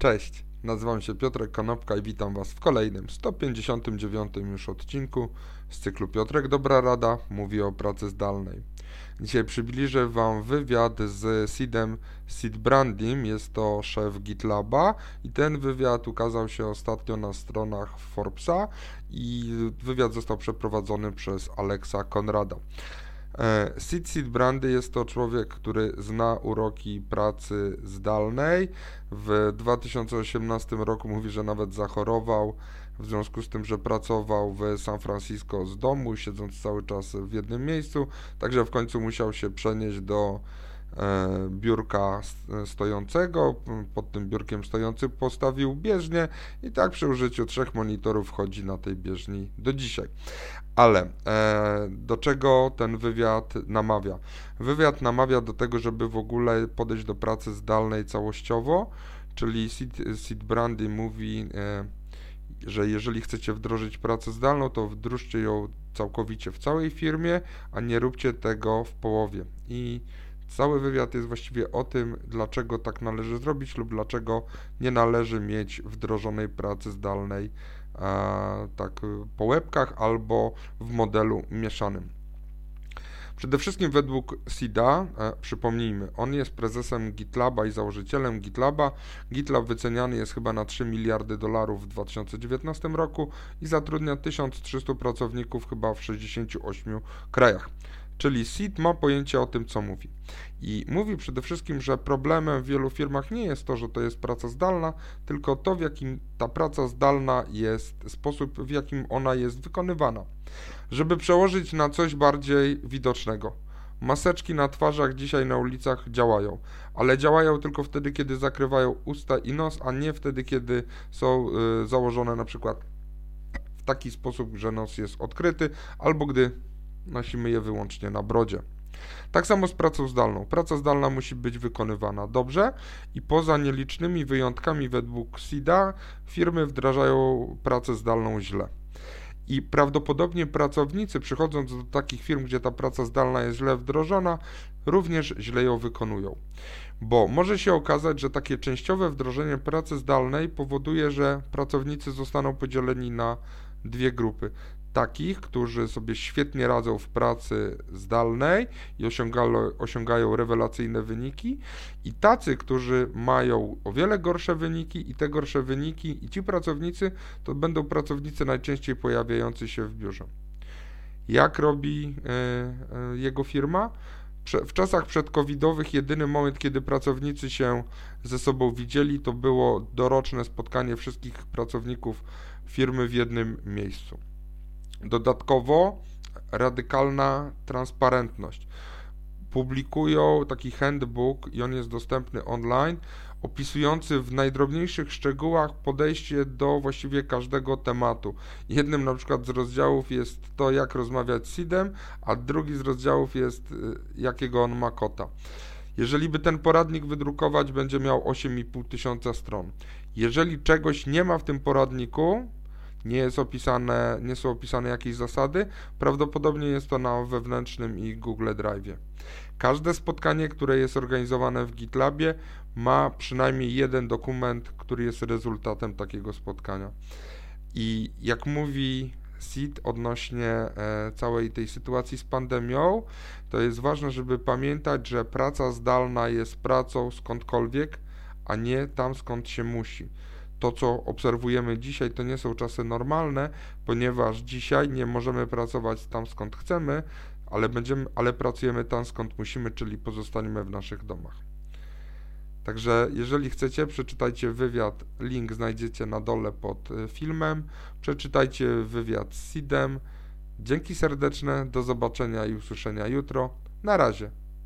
Cześć, nazywam się Piotrek Konopka i witam Was w kolejnym 159 już odcinku z cyklu Piotrek Dobra Rada mówi o pracy zdalnej. Dzisiaj przybliżę Wam wywiad z Sidem Sid Brandim, jest to szef GitLaba i ten wywiad ukazał się ostatnio na stronach Forbesa i wywiad został przeprowadzony przez Alexa Konrada. E, Sid Sid Brandy jest to człowiek, który zna uroki pracy zdalnej. W 2018 roku mówi, że nawet zachorował w związku z tym, że pracował w San Francisco z domu, siedząc cały czas w jednym miejscu, także w końcu musiał się przenieść do biurka stojącego, pod tym biurkiem stojący postawił bieżnię i tak przy użyciu trzech monitorów chodzi na tej bieżni do dzisiaj. Ale e, do czego ten wywiad namawia? Wywiad namawia do tego, żeby w ogóle podejść do pracy zdalnej całościowo, czyli Sid, Sid Brandy mówi, e, że jeżeli chcecie wdrożyć pracę zdalną, to wdróżcie ją całkowicie w całej firmie, a nie róbcie tego w połowie. I cały wywiad jest właściwie o tym, dlaczego tak należy zrobić lub dlaczego nie należy mieć wdrożonej pracy zdalnej tak po łebkach albo w modelu mieszanym. Przede wszystkim według SIDA, e, przypomnijmy, on jest prezesem GitLaba i założycielem GitLaba. GitLab wyceniany jest chyba na 3 miliardy dolarów w 2019 roku i zatrudnia 1300 pracowników chyba w 68 krajach. Czyli SID ma pojęcie o tym, co mówi. I mówi przede wszystkim, że problemem w wielu firmach nie jest to, że to jest praca zdalna, tylko to, w jakim ta praca zdalna jest, sposób, w jakim ona jest wykonywana. Żeby przełożyć na coś bardziej widocznego. Maseczki na twarzach dzisiaj na ulicach działają, ale działają tylko wtedy, kiedy zakrywają usta i nos, a nie wtedy, kiedy są y, założone na przykład w taki sposób, że nos jest odkryty, albo gdy nosimy je wyłącznie na brodzie. Tak samo z pracą zdalną. Praca zdalna musi być wykonywana dobrze i poza nielicznymi wyjątkami według SIDA firmy wdrażają pracę zdalną źle. I prawdopodobnie pracownicy, przychodząc do takich firm, gdzie ta praca zdalna jest źle wdrożona, również źle ją wykonują. Bo może się okazać, że takie częściowe wdrożenie pracy zdalnej powoduje, że pracownicy zostaną podzieleni na dwie grupy takich, którzy sobie świetnie radzą w pracy zdalnej i osiągają, rewelacyjne wyniki, i tacy, którzy mają o wiele gorsze wyniki, i te gorsze wyniki, i ci pracownicy to będą pracownicy najczęściej pojawiający się w biurze. Jak robi y, y, jego firma? W czasach przedcovidowych jedyny moment, kiedy pracownicy się ze sobą widzieli, to było doroczne spotkanie wszystkich pracowników firmy w jednym miejscu. Dodatkowo radykalna transparentność. Publikują taki handbook i on jest dostępny online, opisujący w najdrobniejszych szczegółach podejście do właściwie każdego tematu. Jednym na przykład z rozdziałów jest to, jak rozmawiać z SIDem, a drugi z rozdziałów jest, y, jakiego on ma kota. Jeżeli by ten poradnik wydrukować, będzie miał 8,5 tysiąca stron. Jeżeli czegoś nie ma w tym poradniku, nie, jest opisane, nie są opisane jakieś zasady, prawdopodobnie jest to na wewnętrznym i Google Drive. Każde spotkanie, które jest organizowane w GitLabie, ma przynajmniej jeden dokument, który jest rezultatem takiego spotkania. I jak mówi SID odnośnie e, całej tej sytuacji z pandemią, to jest ważne, żeby pamiętać, że praca zdalna jest pracą skądkolwiek, a nie tam skąd się musi to, co obserwujemy dzisiaj, to nie są czasy normalne, ponieważ dzisiaj nie możemy pracować tam, skąd chcemy, ale, będziemy, ale pracujemy tam, skąd musimy, czyli pozostaniemy w naszych domach. Także jeżeli chcecie, przeczytajcie wywiad, link znajdziecie na dole pod e, filmem, przeczytajcie wywiad z Sidem. Dzięki serdeczne, do zobaczenia i usłyszenia jutro. Na razie.